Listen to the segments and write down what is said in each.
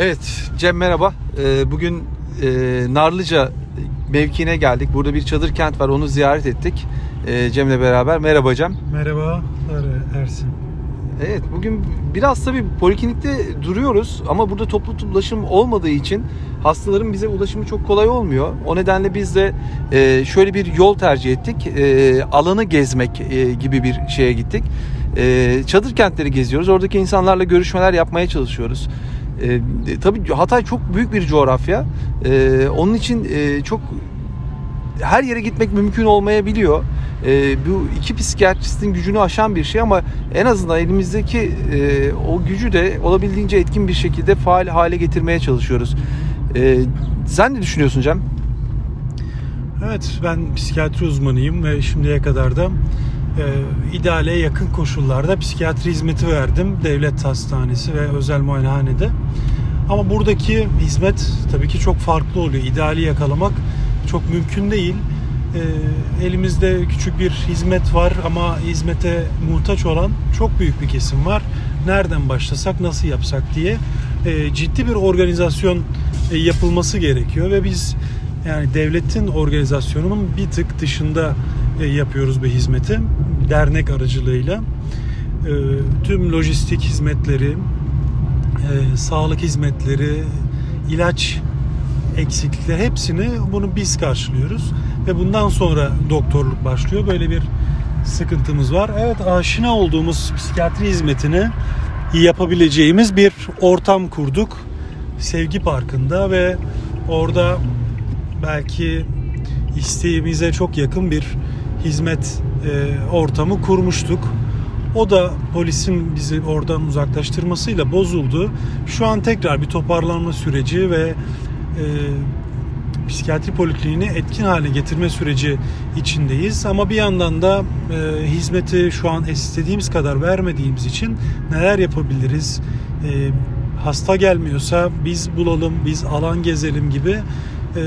Evet Cem merhaba. Ee, bugün e, Narlıca mevkiine geldik. Burada bir çadır kent var onu ziyaret ettik. Ee, Cem'le beraber. Merhaba Cem. Merhaba Ersin. Evet bugün biraz tabii poliklinikte duruyoruz ama burada toplu ulaşım olmadığı için hastaların bize ulaşımı çok kolay olmuyor. O nedenle biz de e, şöyle bir yol tercih ettik. E, alanı gezmek e, gibi bir şeye gittik. Çadır kentleri geziyoruz. Oradaki insanlarla görüşmeler yapmaya çalışıyoruz. E, tabii Hatay çok büyük bir coğrafya. E, onun için e, çok her yere gitmek mümkün olmayabiliyor. E, bu iki psikiyatristin gücünü aşan bir şey ama en azından elimizdeki e, o gücü de olabildiğince etkin bir şekilde faal hale getirmeye çalışıyoruz. E, sen ne düşünüyorsun Cem? Evet ben psikiyatri uzmanıyım ve şimdiye kadar da e, ideale yakın koşullarda psikiyatri hizmeti verdim. Devlet hastanesi ve özel muayenehanede. Ama buradaki hizmet tabii ki çok farklı oluyor. İdeali yakalamak çok mümkün değil. E, elimizde küçük bir hizmet var ama hizmete muhtaç olan çok büyük bir kesim var. Nereden başlasak, nasıl yapsak diye e, ciddi bir organizasyon e, yapılması gerekiyor ve biz yani devletin organizasyonunun bir tık dışında yapıyoruz bu hizmeti dernek aracılığıyla. E, tüm lojistik hizmetleri, e, sağlık hizmetleri, ilaç eksiklikleri hepsini bunu biz karşılıyoruz ve bundan sonra doktorluk başlıyor. Böyle bir sıkıntımız var. Evet aşina olduğumuz psikiyatri hizmetini yapabileceğimiz bir ortam kurduk. Sevgi Parkı'nda ve orada belki isteğimize çok yakın bir hizmet e, ortamı kurmuştuk. O da polisin bizi oradan uzaklaştırmasıyla bozuldu. Şu an tekrar bir toparlanma süreci ve e, psikiyatri polikliniğini etkin hale getirme süreci içindeyiz. Ama bir yandan da e, hizmeti şu an istediğimiz kadar vermediğimiz için neler yapabiliriz? E, hasta gelmiyorsa biz bulalım, biz alan gezelim gibi e,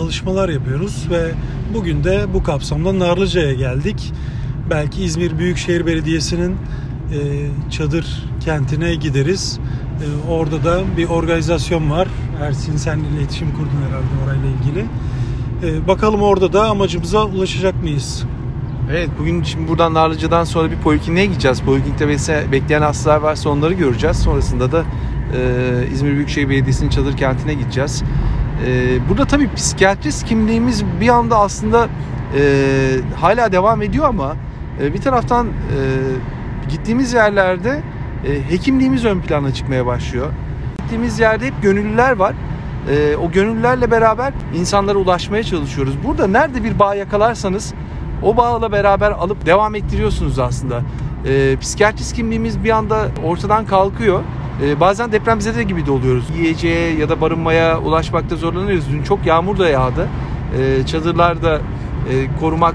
çalışmalar yapıyoruz ve bugün de bu kapsamda Narlıca'ya geldik. Belki İzmir Büyükşehir Belediyesi'nin e, çadır kentine gideriz. E, orada da bir organizasyon var. Ersin sen iletişim kurdun herhalde orayla ilgili. E, bakalım orada da amacımıza ulaşacak mıyız? Evet bugün şimdi buradan Narlıca'dan sonra bir polikliniğe gideceğiz. Poliklinikte bekleyen hastalar varsa onları göreceğiz. Sonrasında da e, İzmir Büyükşehir Belediyesi'nin çadır kentine gideceğiz. E, burada tabii psikiyatrist kimliğimiz bir anda aslında e, hala devam ediyor ama e, bir taraftan e, gittiğimiz yerlerde e, hekimliğimiz ön plana çıkmaya başlıyor. Gittiğimiz yerde hep gönüllüler var. E, o gönüllülerle beraber insanlara ulaşmaya çalışıyoruz. Burada nerede bir bağ yakalarsanız o bağla beraber alıp devam ettiriyorsunuz aslında. E, psikiyatrist kimliğimiz bir anda ortadan kalkıyor. E, bazen depremzede gibi de oluyoruz. Yiyeceğe ya da barınmaya ulaşmakta zorlanıyoruz. Dün çok yağmur da yağdı. E, çadırlarda e, korumak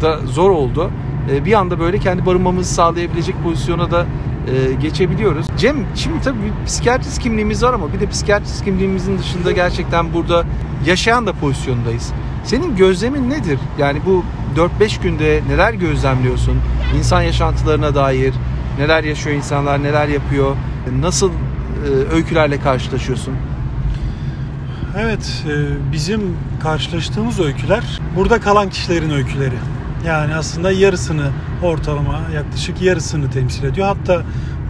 da zor oldu. E, bir anda böyle kendi barınmamızı sağlayabilecek pozisyona da e, geçebiliyoruz. Cem şimdi tabii bir psikiyatrist kimliğimiz var ama bir de psikiyatrist kimliğimizin dışında gerçekten burada yaşayan da pozisyondayız. Senin gözlemin nedir? Yani bu 4-5 günde neler gözlemliyorsun? İnsan yaşantılarına dair neler yaşıyor insanlar, neler yapıyor? Nasıl e, öykülerle karşılaşıyorsun? Evet, e, bizim karşılaştığımız öyküler burada kalan kişilerin öyküleri. Yani aslında yarısını ortalama yaklaşık yarısını temsil ediyor. Hatta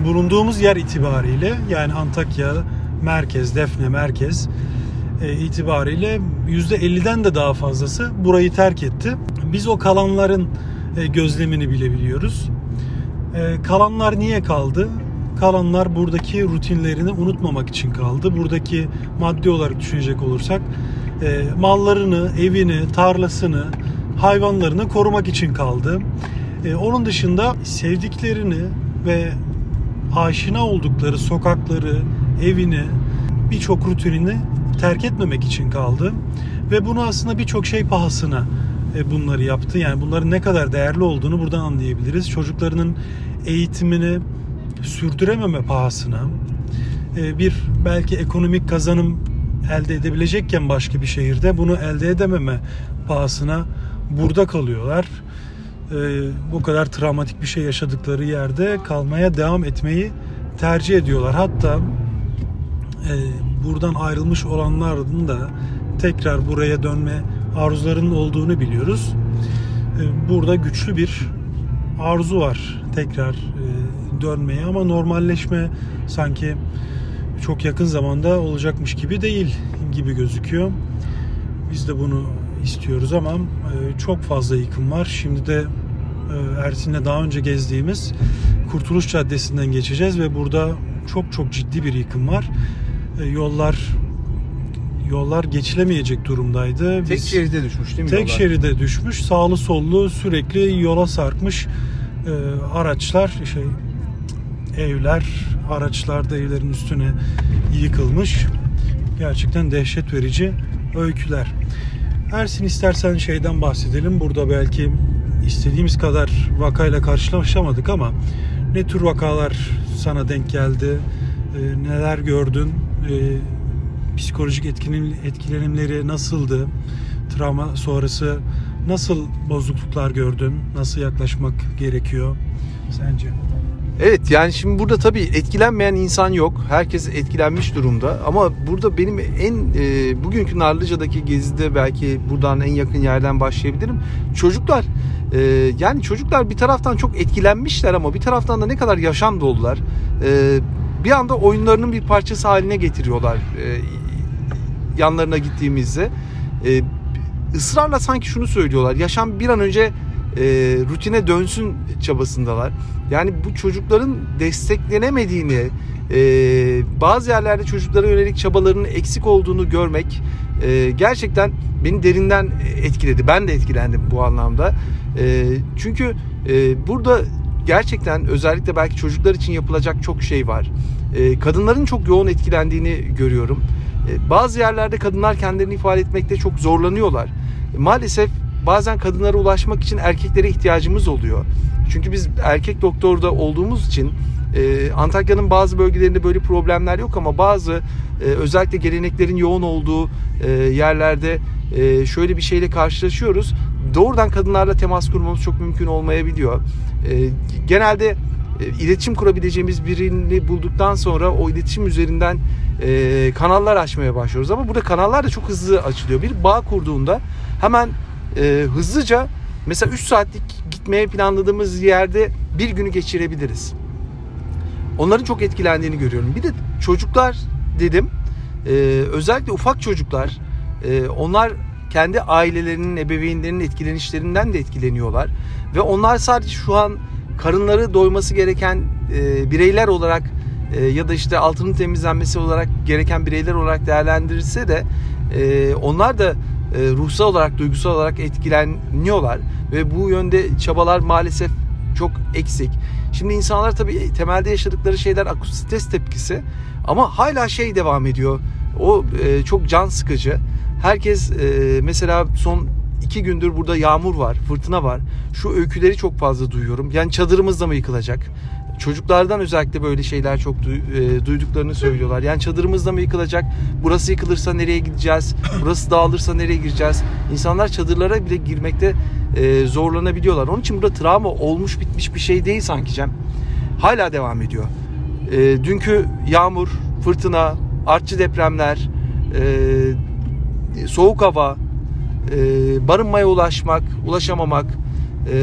bulunduğumuz yer itibariyle yani Antakya merkez, Defne merkez e, itibariyle %50'den de daha fazlası burayı terk etti. Biz o kalanların e, gözlemini bilebiliyoruz. E, kalanlar niye kaldı? Kalanlar buradaki rutinlerini unutmamak için kaldı. Buradaki maddi olarak düşünecek olursak mallarını, evini, tarlasını, hayvanlarını korumak için kaldı. Onun dışında sevdiklerini ve aşina oldukları sokakları, evini, birçok rutinini terk etmemek için kaldı. Ve bunu aslında birçok şey pahasına e, bunları yaptı. Yani bunların ne kadar değerli olduğunu buradan anlayabiliriz. Çocuklarının eğitimini sürdürememe pahasına e, bir belki ekonomik kazanım elde edebilecekken başka bir şehirde bunu elde edememe pahasına burada kalıyorlar. E, bu kadar travmatik bir şey yaşadıkları yerde kalmaya devam etmeyi tercih ediyorlar. Hatta e, buradan ayrılmış olanların da tekrar buraya dönme arzularının olduğunu biliyoruz. E, burada güçlü bir arzu var tekrar e, dönmeye ama normalleşme sanki çok yakın zamanda olacakmış gibi değil gibi gözüküyor. Biz de bunu istiyoruz ama e, çok fazla yıkım var. Şimdi de e, Ersin'le daha önce gezdiğimiz Kurtuluş Caddesi'nden geçeceğiz ve burada çok çok ciddi bir yıkım var. E, yollar yollar geçilemeyecek durumdaydı. Tek Biz- şeride düşmüş değil mi? Tek yollar? şeride düşmüş. Sağlı sollu sürekli yola sarkmış e, araçlar şey evler araçlar da evlerin üstüne yıkılmış. Gerçekten dehşet verici öyküler. Ersin istersen şeyden bahsedelim. Burada belki istediğimiz kadar vakayla karşılaşamadık ama ne tür vakalar sana denk geldi? E, neler gördün? E, psikolojik etkilenim, etkilenimleri nasıldı? Travma sonrası nasıl bozukluklar gördün? Nasıl yaklaşmak gerekiyor sence? Evet yani şimdi burada tabii etkilenmeyen insan yok. Herkes etkilenmiş durumda. Ama burada benim en e, bugünkü Narlıca'daki gezide belki buradan en yakın yerden başlayabilirim. Çocuklar e, yani çocuklar bir taraftan çok etkilenmişler ama bir taraftan da ne kadar yaşam dolular. E, bir anda oyunlarının bir parçası haline getiriyorlar e, yanlarına gittiğimizde. E, ısrarla sanki şunu söylüyorlar. Yaşam bir an önce e, rutine dönsün çabasındalar. Yani bu çocukların desteklenemediğini, e, bazı yerlerde çocuklara yönelik çabalarının eksik olduğunu görmek e, gerçekten beni derinden etkiledi. Ben de etkilendim bu anlamda. E, çünkü e, burada gerçekten özellikle belki çocuklar için yapılacak çok şey var. E, kadınların çok yoğun etkilendiğini görüyorum. E, bazı yerlerde kadınlar kendilerini ifade etmekte çok zorlanıyorlar. E, maalesef bazen kadınlara ulaşmak için erkeklere ihtiyacımız oluyor. Çünkü biz erkek doktorda olduğumuz için e, Antakya'nın bazı bölgelerinde böyle problemler yok ama bazı e, özellikle geleneklerin yoğun olduğu e, yerlerde e, şöyle bir şeyle karşılaşıyoruz. Doğrudan kadınlarla temas kurmamız çok mümkün olmayabiliyor. E, genelde e, iletişim kurabileceğimiz birini bulduktan sonra o iletişim üzerinden e, kanallar açmaya başlıyoruz. Ama burada kanallar da çok hızlı açılıyor. Bir bağ kurduğunda hemen e, hızlıca mesela 3 saatlik gitmeye planladığımız yerde bir günü geçirebiliriz. Onların çok etkilendiğini görüyorum. Bir de çocuklar dedim. e, özellikle ufak çocuklar e, onlar kendi ailelerinin, ebeveynlerinin etkilenişlerinden de etkileniyorlar. Ve onlar sadece şu an karınları doyması gereken e, bireyler olarak e, ya da işte altının temizlenmesi olarak gereken bireyler olarak değerlendirilse de e, onlar da ruhsal olarak, duygusal olarak etkileniyorlar ve bu yönde çabalar maalesef çok eksik. Şimdi insanlar tabii temelde yaşadıkları şeyler akut stres tepkisi ama hala şey devam ediyor. O e, çok can sıkıcı. Herkes e, mesela son iki gündür burada yağmur var, fırtına var. Şu öyküleri çok fazla duyuyorum. Yani çadırımız da mı yıkılacak? Çocuklardan özellikle böyle şeyler çok duy- e, duyduklarını söylüyorlar. Yani çadırımız da mı yıkılacak? Burası yıkılırsa nereye gideceğiz? Burası dağılırsa nereye gireceğiz? İnsanlar çadırlara bile girmekte e, zorlanabiliyorlar. Onun için burada travma olmuş bitmiş bir şey değil sanki Cem. Hala devam ediyor. E, dünkü yağmur, fırtına, artçı depremler, e, soğuk hava, e, barınmaya ulaşmak, ulaşamamak, e,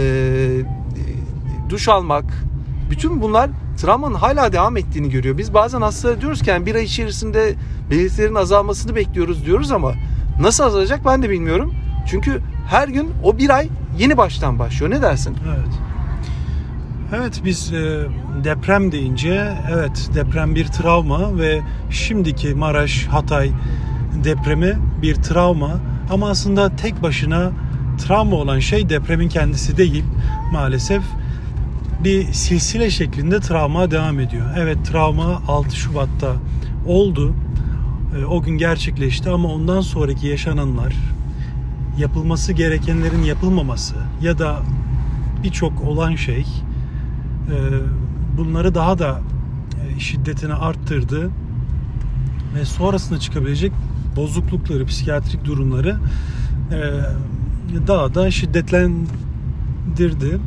duş almak, bütün bunlar travmanın hala devam ettiğini görüyor. Biz bazen hastalara diyoruz ki yani bir ay içerisinde belirtilerin azalmasını bekliyoruz diyoruz ama nasıl azalacak ben de bilmiyorum. Çünkü her gün o bir ay yeni baştan başlıyor. Ne dersin? Evet. Evet biz e, deprem deyince evet deprem bir travma ve şimdiki Maraş Hatay depremi bir travma ama aslında tek başına travma olan şey depremin kendisi değil maalesef bir silsile şeklinde travma devam ediyor. Evet travma 6 Şubat'ta oldu. E, o gün gerçekleşti ama ondan sonraki yaşananlar yapılması gerekenlerin yapılmaması ya da birçok olan şey e, bunları daha da e, şiddetini arttırdı ve sonrasında çıkabilecek bozuklukları, psikiyatrik durumları e, daha da şiddetlendirdi.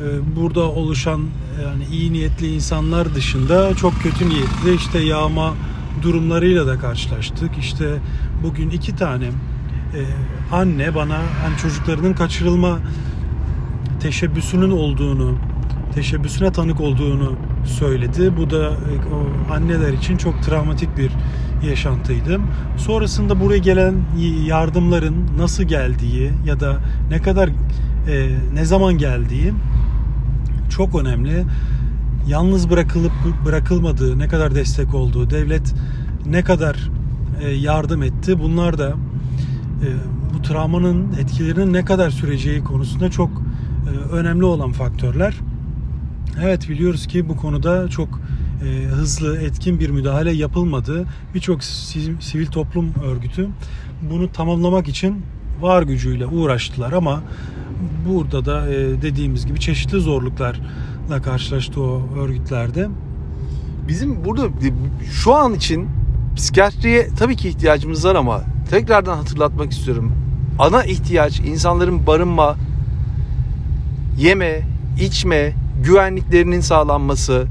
E, Burada oluşan yani iyi niyetli insanlar dışında çok kötü niyetli işte yağma durumlarıyla da karşılaştık. İşte bugün iki tane e, anne bana hani çocuklarının kaçırılma teşebbüsünün olduğunu, teşebbüsüne tanık olduğunu söyledi. Bu da e, o anneler için çok travmatik bir yaşantıydı. Sonrasında buraya gelen yardımların nasıl geldiği ya da ne kadar e, ne zaman geldiği çok önemli. Yalnız bırakılıp bırakılmadığı, ne kadar destek olduğu, devlet ne kadar e, yardım etti. Bunlar da e, bu travmanın etkilerinin ne kadar süreceği konusunda çok e, önemli olan faktörler. Evet biliyoruz ki bu konuda çok hızlı, etkin bir müdahale yapılmadı. Birçok sivil toplum örgütü bunu tamamlamak için var gücüyle uğraştılar ama burada da e, dediğimiz gibi çeşitli zorluklarla karşılaştı o örgütlerde. Bizim burada şu an için psikiyatriye tabii ki ihtiyacımız var ama tekrardan hatırlatmak istiyorum. Ana ihtiyaç insanların barınma, yeme, içme, güvenliklerinin sağlanması,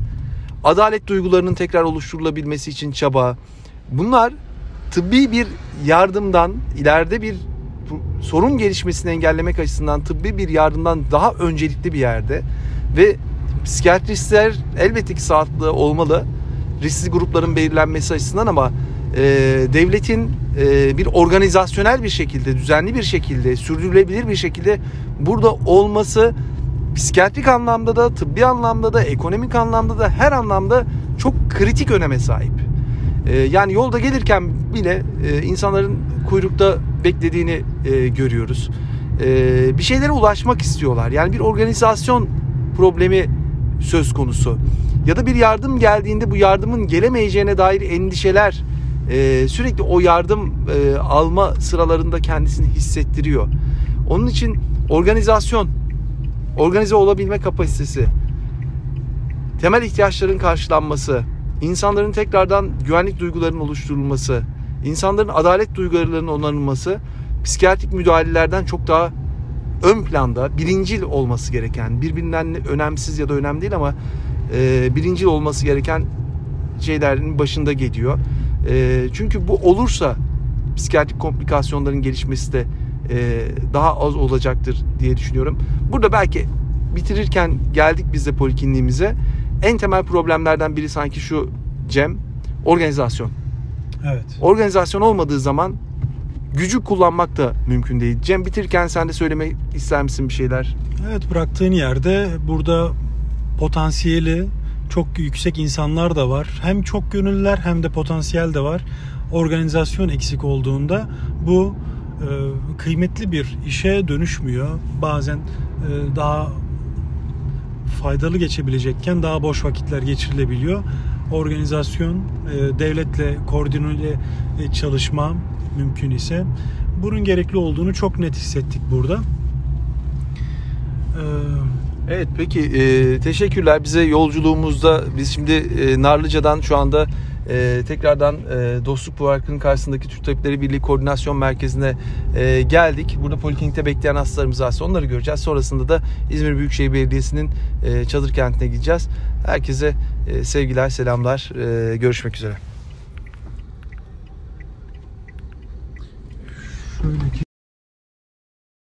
adalet duygularının tekrar oluşturulabilmesi için çaba. Bunlar tıbbi bir yardımdan ileride bir sorun gelişmesini engellemek açısından tıbbi bir yardımdan daha öncelikli bir yerde ve psikiyatristler elbette ki sağlıklı olmalı riskli grupların belirlenmesi açısından ama e, devletin e, bir organizasyonel bir şekilde düzenli bir şekilde sürdürülebilir bir şekilde burada olması psikiyatrik anlamda da, tıbbi anlamda da, ekonomik anlamda da her anlamda çok kritik öneme sahip. Ee, yani yolda gelirken bile e, insanların kuyrukta beklediğini e, görüyoruz. Ee, bir şeylere ulaşmak istiyorlar. Yani bir organizasyon problemi söz konusu. Ya da bir yardım geldiğinde bu yardımın gelemeyeceğine dair endişeler e, sürekli o yardım alma sıralarında kendisini hissettiriyor. Onun için organizasyon organize olabilme kapasitesi, temel ihtiyaçların karşılanması, insanların tekrardan güvenlik duygularının oluşturulması, insanların adalet duygularının onarılması psikiyatrik müdahalelerden çok daha ön planda, birincil olması gereken, birbirinden önemsiz ya da önemli değil ama e, birincil olması gereken şeylerin başında geliyor. E, çünkü bu olursa psikiyatrik komplikasyonların gelişmesi de e, daha az olacaktır diye düşünüyorum. Burada belki bitirirken geldik biz de polikliniğimize. En temel problemlerden biri sanki şu Cem, organizasyon. Evet. Organizasyon olmadığı zaman gücü kullanmak da mümkün değil. Cem bitirirken sen de söylemek ister misin bir şeyler? Evet bıraktığın yerde burada potansiyeli çok yüksek insanlar da var. Hem çok gönüllüler hem de potansiyel de var. Organizasyon eksik olduğunda bu e, kıymetli bir işe dönüşmüyor. Bazen e, daha faydalı geçebilecekken daha boş vakitler geçirilebiliyor. Organizasyon, e, devletle koordineli çalışma mümkün ise bunun gerekli olduğunu çok net hissettik burada. Evet peki e, teşekkürler bize yolculuğumuzda biz şimdi e, Narlıca'dan şu anda e, tekrardan e, Dostluk Parkı'nın karşısındaki Türk Tabipleri Birliği Koordinasyon Merkezi'ne e, geldik. Burada poliklinikte bekleyen hastalarımız varsa onları göreceğiz. Sonrasında da İzmir Büyükşehir Belediyesi'nin e, çadır kentine gideceğiz. Herkese e, sevgiler, selamlar. E, görüşmek üzere. Şöyle ki